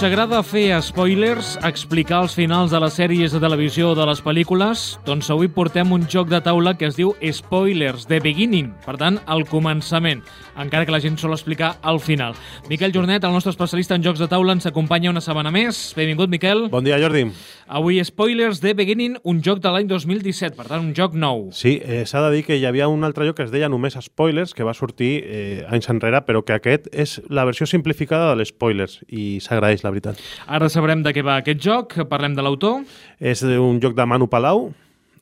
Us agrada fer spoilers, explicar els finals de les sèries de televisió o de les pel·lícules? Doncs avui portem un joc de taula que es diu Spoilers, The Beginning, per tant, al començament, encara que la gent sol explicar al final. Miquel Jornet, el nostre especialista en jocs de taula, ens acompanya una setmana més. Benvingut, Miquel. Bon dia, Jordi. Avui Spoilers, The Beginning, un joc de l'any 2017, per tant, un joc nou. Sí, eh, s'ha de dir que hi havia un altre joc que es deia només Spoilers, que va sortir eh, anys enrere, però que aquest és la versió simplificada de l'Spoilers i s'agraeix, la veritat. Ara sabrem de què va aquest joc, parlem de l'autor, És un joc de Manu Palau.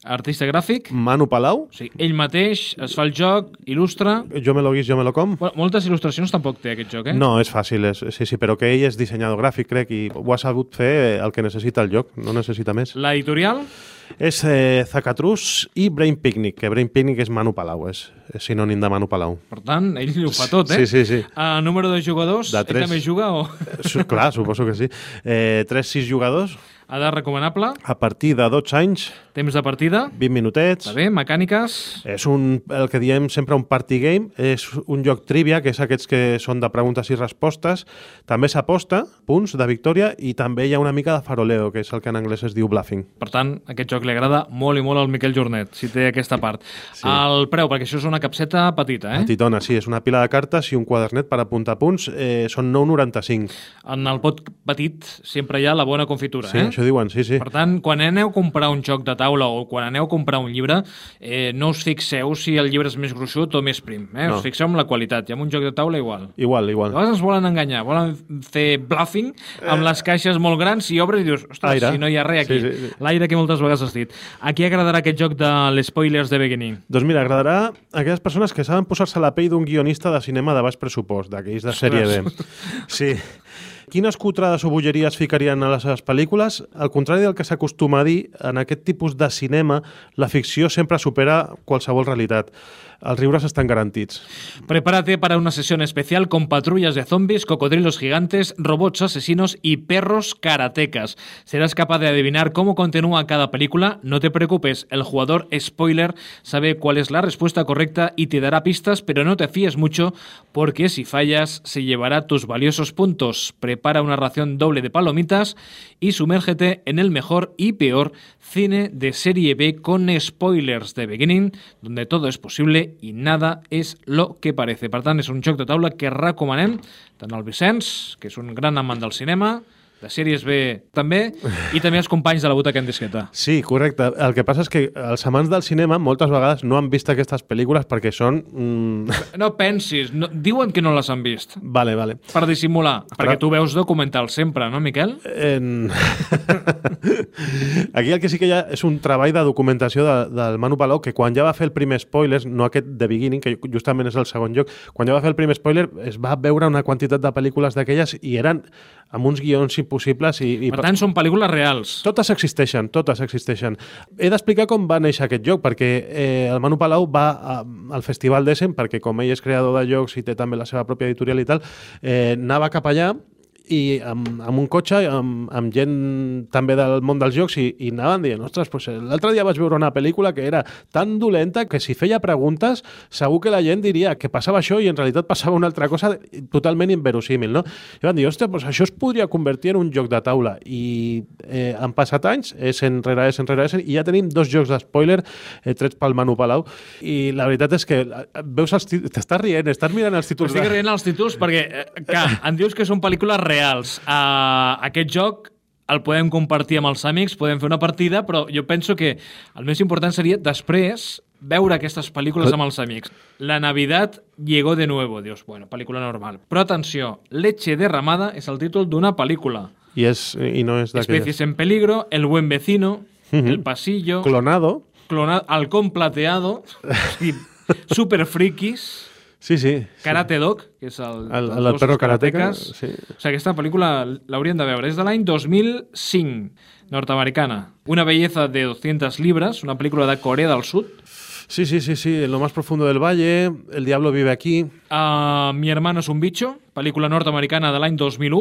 artista gràfic, Manu Palau. sigui, ell mateix es fa el joc, il·lustra... Jo me lo guis, jo me lo com. Bueno, moltes il·lustracions tampoc té aquest joc, eh? No, és fàcil, és, sí, sí, però que ell és dissenyador gràfic, crec, i ho ha sabut fer el que necessita el joc, no necessita més. L'editorial, És eh, Zacatrus i Brain Picnic, que Brain Picnic és Manu Palau, és, és sinònim de Manu Palau. per tant, ell ho fa tot, eh? Sí, sí, sí. Uh, número de jugadors, De ell tres. també juga o... Clar, suposo que sí. Eh, 3-6 jugadors, Edat recomanable, a partir de 12 anys, temps de partida, 20 minutets. està bé, mecàniques... És un, el que diem sempre un party game, és un joc trivia, que és aquests que són de preguntes i respostes. També s'aposta, punts de victòria, i també hi ha una mica de faroleo, que és el que en anglès es diu bluffing. Per tant, aquest joc li agrada molt i molt al Miquel Jornet, si té aquesta part. Sí. El preu, perquè això és una capseta petita, eh? Petitona, sí, és una pila de cartes i un quadernet per apuntar punts. Eh, són 9,95. En el pot petit sempre hi ha la bona confitura, Sí, eh? això diuen, sí, sí. Per tant, quan aneu a comprar un joc de taula o quan aneu a comprar un llibre, eh, no us fixeu si el llibre és més gruixut o més prim. Eh? No. Us fixeu en la qualitat. I amb un joc de taula igual. Igual, igual. vegades ens volen enganyar, volen fer bluffing amb les caixes molt grans i obres i dius, ostres, Aire. si no hi ha res aquí. Sí, sí, sí. L'aire que moltes vegades has dit. A qui agradarà aquest joc de l'Spoilers de Beginning? Doncs mira, agradarà a aquelles persones que saben posar-se la pell d'un guionista de cinema de baix pressupost, d'aquells de sèrie B. Sí. Quines cutrades o bolleries ficarien a les seves pel·lícules? Al contrari del que s'acostuma a dir, en aquest tipus de cinema, la ficció sempre supera qualsevol realitat. Els riures estan garantits. Prepárate para una sesión especial con patrullas de zombies, cocodrilos gigantes, robots asesinos y perros karatecas. Serás capaz de adivinar cómo continúa cada película. No te preocupes, el jugador spoiler sabe cuál es la respuesta correcta y te dará pistas, pero no te fíes mucho porque si fallas se llevará tus valiosos puntos. Prepara una ración doble de palomitas y sumérgete en el mejor y peor cine de serie B con spoilers de Beginning, donde todo es posible i nada és lo que parece. Per tant, és un joc de taula que recomanem tant al Vicenç, que és un gran amant del cinema, de sèries B també, i també els companys de la butaca en disqueta. Sí, correcte. El que passa és que els amants del cinema moltes vegades no han vist aquestes pel·lícules perquè són... Mm... No pensis, no, diuen que no les han vist. Vale, vale. Per dissimular, perquè tu veus documentals sempre, no, Miquel? En... Aquí el que sí que hi ha és un treball de documentació de, del Manu Palau que quan ja va fer el primer spoiler, no aquest de Beginning, que justament és el segon lloc, quan ja va fer el primer spoiler es va veure una quantitat de pel·lícules d'aquelles i eren amb uns guions impossibles i, i Per tant, són pel·lícules reals. totes existeixen, totes existeixen. He d'explicar com va néixer aquest joc, perquè eh, el Manu Palau va a, al Festival d'Essen, perquè com ell és creador de jocs i té també la seva pròpia editorial i tal, eh, anava cap allà i amb, amb un cotxe, amb, amb gent també del món dels jocs i, i anaven dient, ostres, pues, l'altre dia vaig veure una pel·lícula que era tan dolenta que si feia preguntes segur que la gent diria que passava això i en realitat passava una altra cosa totalment inverosímil, no? I van dir, ostres, pues això es podria convertir en un joc de taula i eh, han passat anys, és enrere és enrere és, i ja tenim dos jocs d'espoiler eh, trets pel Manu Palau i la veritat és que eh, veus els títols, t'estàs rient, estàs mirant els títols Estic de- rient als títols perquè, eh, que em dius que són pel·lícules reals. Uh, aquest joc el podem compartir amb els amics, podem fer una partida, però jo penso que el més important seria després veure aquestes pel·lícules amb els amics. La Navidad llegó de nuevo. Dius, bueno, pel·lícula normal. Però atenció, Leche derramada és el títol d'una pel·lícula. i, és, i no és d'aquelles. Especies en peligro, El buen vecino, Mhm. El pasillo, Clonado, clonado, Halcón plateado, super frikis, sí, sí. Karate Dog, que és el, El- el gossos perro karateca, karatecas. sí. O sigui, aquesta pel·lícula l'hauríem de veure. És de l'any 2005, norteamericana. Una belleza de 200 libras, una pel·lícula de Corea del Sud. Sí, sí, sí, sí. En lo más profundo del valle, el diablo vive aquí. Uh, Mi hermano es un bicho, pel·lícula nord-americana de l'any 2001.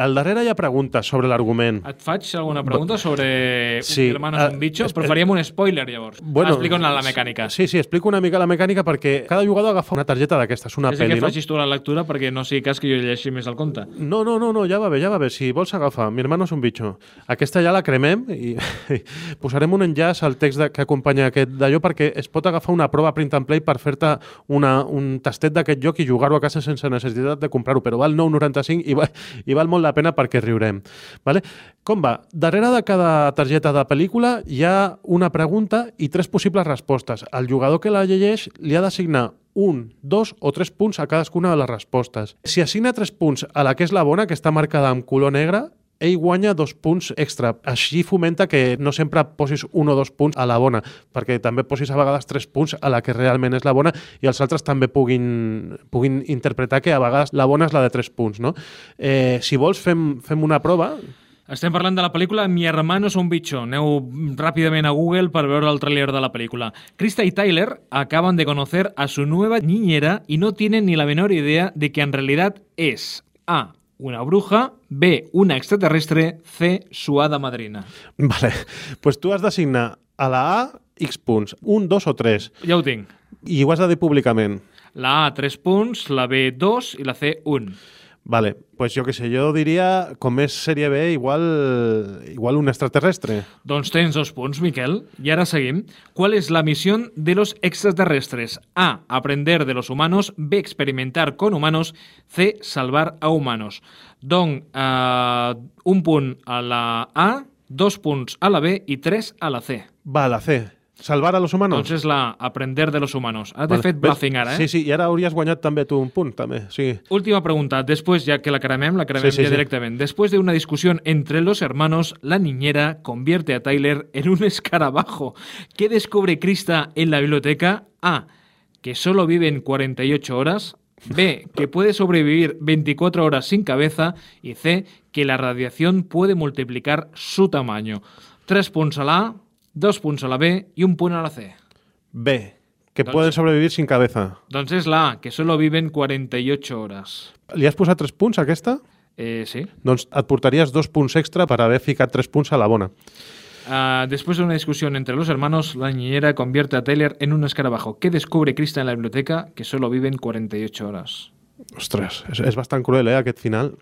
Al darrere hi ha preguntes sobre l'argument. Et faig alguna pregunta sobre Sí, un hermano eh, un bicho? Però faríem un spoiler, llavors. Bueno, Explica una la mecànica. Sí, sí, explico una mica la mecànica perquè cada jugador agafa una targeta d'aquestes, una és que pel·li, no? facis tu la lectura perquè no sigui cas que jo llegeixi més el conte. No, no, no, no, ja va bé, ja va bé. Si vols agafa, mi hermano és un bitxo. Aquesta ja la cremem i posarem un enllaç al text de, que acompanya aquest d'allò perquè es pot agafar una prova print and play per fer-te una- un tastet d'aquest joc i jugar-ho a casa sense necessitat de comprar-ho, però val 9,95 i, va, i val molt la pena perquè riurem. Vale? Com va? Darrere de cada targeta de pel·lícula hi ha una pregunta i tres possibles respostes. El jugador que la llegeix li ha d'assignar un, dos o tres punts a cadascuna de les respostes. Si assigna tres punts a la que és la bona, que està marcada amb color negre, ell guanya dos punts extra. Així fomenta que no sempre posis un o dos punts a la bona, perquè també posis a vegades tres punts a la que realment és la bona i els altres també puguin, puguin interpretar que a vegades la bona és la de tres punts. No? Eh, si vols, fem, fem una prova. Estem parlant de la pel·lícula Mi hermano es un bicho. Aneu ràpidament a Google per veure el trailer de la película. Krista y Tyler acaban de conocer a su nueva niñera y no tienen ni la menor idea de que en realidad es A. Una bruja, B. Una extraterrestre, C. Su hada madrina. Vale. pues tu has d'assignar a la A X punts, un, dos o tres, Ja ho tinc. i ho has de dir públicament. La A, 3 punts, la B, 2 i la C, 1. Vale, pues yo qué sé, yo diría, com és sèrie B, igual, igual un extraterrestre. Doncs tens dos punts, Miquel. I ara seguim. ¿Cuál es la misión de los extraterrestres? A. Aprender de los humanos. B. Experimentar con humanos. C. Salvar a humanos. Don, eh, un punt a la A, dos punts a la B i tres a la C. Va, la C. Salvar a los humanos? És la. Aprender de los humanos. Has Vale, fet ves? bluffing ara, eh? Sí, sí, i ara hauries guanyat també tu un punt, també. Sí. Última pregunta. Después, ya que la cremem, la cremem Sí, sí, ya sí. directamente. Después de una discusión entre los hermanos, la niñera convierte a Tyler en un escarabajo. ¿Qué descubre Krista en la biblioteca? A. Que solo vive en 48 horas. B. Que puede sobrevivir 24 horas sin cabeza. Y C. Que la radiación puede multiplicar su tamaño. Tres punts a la A, dos punts a la B i un punt a la C. B. Que Doncs- pueden sobrevivir sin cabeza. Doncs és la A, que solo viven 48 hores. Li has posat tres punts a aquesta? Eh, sí. Doncs et portaries dos punts extra per haver ficat tres punts a la bona. Ah, después de una discusión entre los hermanos, la niñera convierte a Taylor en un escarabajo. ¿Qué descubre Krista en la biblioteca? Que solo viven 48 horas. Ostres, és, és bastant cruel, eh, aquest final.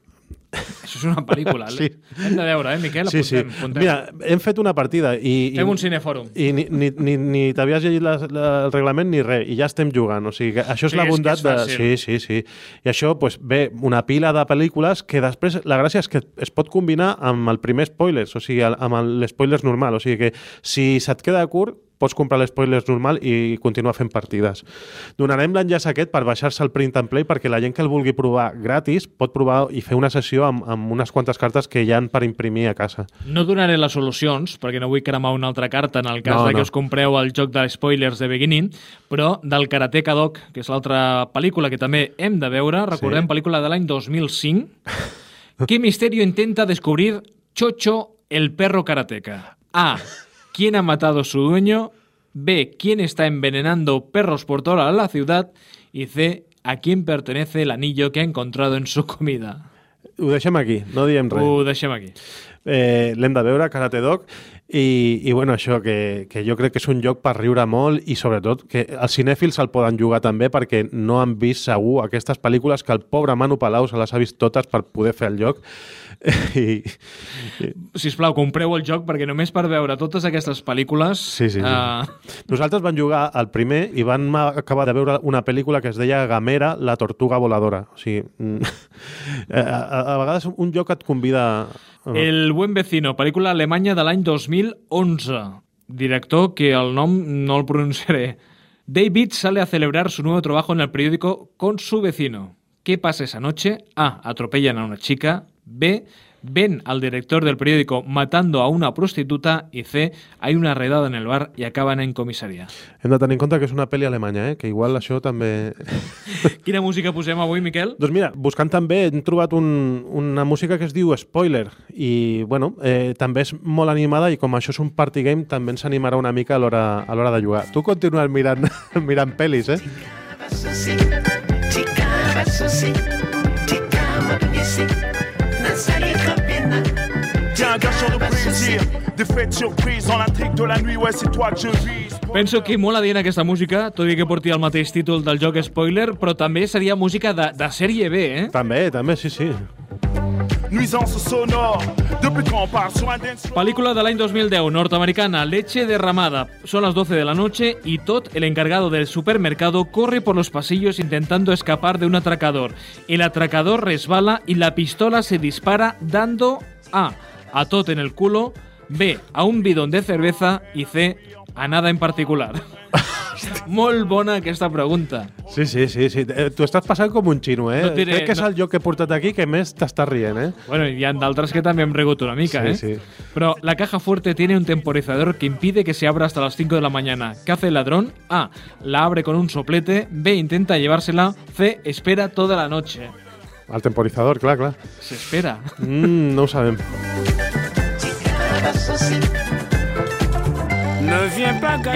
Això és una pel·lícula. Sí. Hem de veure, eh, Miquel? Sí, sí. Apuntem, apuntem. Mira, hem fet una partida i... i Fem un cinefòrum. I ni, ni, ni, ni t'havies llegit la, la, el reglament ni res, i ja estem jugant. O sigui, que això és Sí, la és bondat és de... fàcil. Sí, sí, sí. I això, pues, ve una pila de pel·lícules que després, la gràcia és que es pot combinar amb el primer spoilers, o sigui, amb l'espoilers normal. O sigui que si se't queda curt, pots comprar l'espoilers normal i continuar fent partides. Donarem l'enllaç aquest per baixar-se el print and play perquè la gent que el vulgui provar gratis pot provar i fer una sessió amb, amb unes quantes cartes que hi han per imprimir a casa. No donaré les solucions, perquè no vull cremar una altra carta en el cas No, de que no. us compreu el joc de spoilers de Beginning, però del Karateka Dog, que és l'altra pel·lícula que també hem de veure, recordem, Sí. pel·lícula de l'any 2005, ¿Qué misterio intenta descubrir Chocho, el perro karateca? A. ¿Quién ha matado a su dueño? B. ¿Quién está envenenando perros por toda la ciudad? Y C. ¿A quién pertenece el anillo que ha encontrado en su comida? Ho deixem aquí, no diem res. Ho deixem aquí. Eh, L'hem de veure, Karate Dog, i, i bueno, això, que, que jo crec que és un joc per riure molt i sobretot que els cinèfils el poden jugar també perquè no han vist segur aquestes pel·lícules que el pobre Manu Palau se les ha vist totes per poder fer el joc. I, Si us plau, compreu el joc perquè només per veure totes aquestes pel·lícules... Sí, sí, sí. eh, Nosaltres vam jugar al primer i vam acabar de veure una pel·lícula que es deia Gamera, la tortuga voladora. O sigui, mm, a, a, a vegades un joc et convida... El buen vecino, pel·lícula alemanya de l'any 2011. Director que el nom no el pronunciaré. David sale a celebrar su nuevo trabajo en el periódico con su vecino. ¿Qué pasa esa noche? A. Atropellan a una chica. B. Ven al director del periódico matando a una prostituta. Y C. Hay una redada en el bar y acaban en comisaría. Hem de tenir en compte que és una pel·li alemanya, eh? que igual això també... Quina música posem avui, Miquel? Doncs mira, buscant també hem trobat un, una música que es diu Spoiler i bueno, eh, també és molt animada i com això és un party game també ens animarà una mica a l'hora a l'hora de jugar. Tu continues mirant, mirant pel·lis, eh? Chica, Penso que mola dient aquesta música, tot i que porti el mateix títol del joc spoiler, però també seria música de, de sèrie B, eh? També, també, sí, sí. Nuisance sonore, depuis quand on parle sur un dance Película de l'any 2010, norteamericana, Leche derramada. Son las 12 de la noche y Todd, el encargado del supermercado, corre por los pasillos intentando escapar de un atracador. El atracador resbala y la pistola se dispara dando A. A Todd en el culo, B. A un bidón de cerveza y C. A nada en particular. Molt bona aquesta pregunta. Sí, sí, sí. sí. Eh, T'ho estàs passant com un xino, eh? No diré- Crec que és no- el joc que he portat aquí que més t'està rient, eh? Bueno, y han d'altres que també hem regut una mica, Sí, ¿eh? sí. Pero la caja fuerte tiene un temporizador que impide que se abra hasta las 5 de la mañana. ¿Qué hace el ladrón? A. La abre con un soplete. B. Intenta llevársela. C. Espera toda la noche. El temporizador, clar, clar. Se espera. Mm, no ho sabem.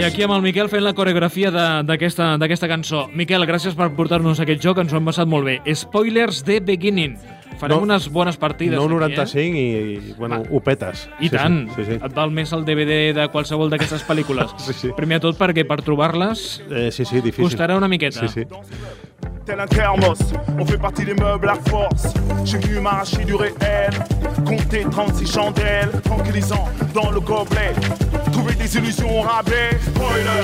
I aquí amb el Miquel fent la coreografia d'aquesta cançó. Miquel, gràcies per portar-nos aquest joc, ens ho hem passat molt bé. Spoilers de Beginning. Farem No- unes bones partides No aquí, 95 i, i, bueno, Va. ho petes. eh? I sí, tant, Sí, sí. et val més el DVD de qualsevol d'aquestes pel·lícules. Sí, sí. Primer de tot perquè per trobar-les Eh, sí, sí, difícil. costarà una miqueta. Sí, sí. Tel un thermos, on fait partie des meubles à force. J'ai venu m'arracher du réel, compter 36 chandelles, tranquillisant dans le gobelet. Trouver des illusions au rabais, spoiler.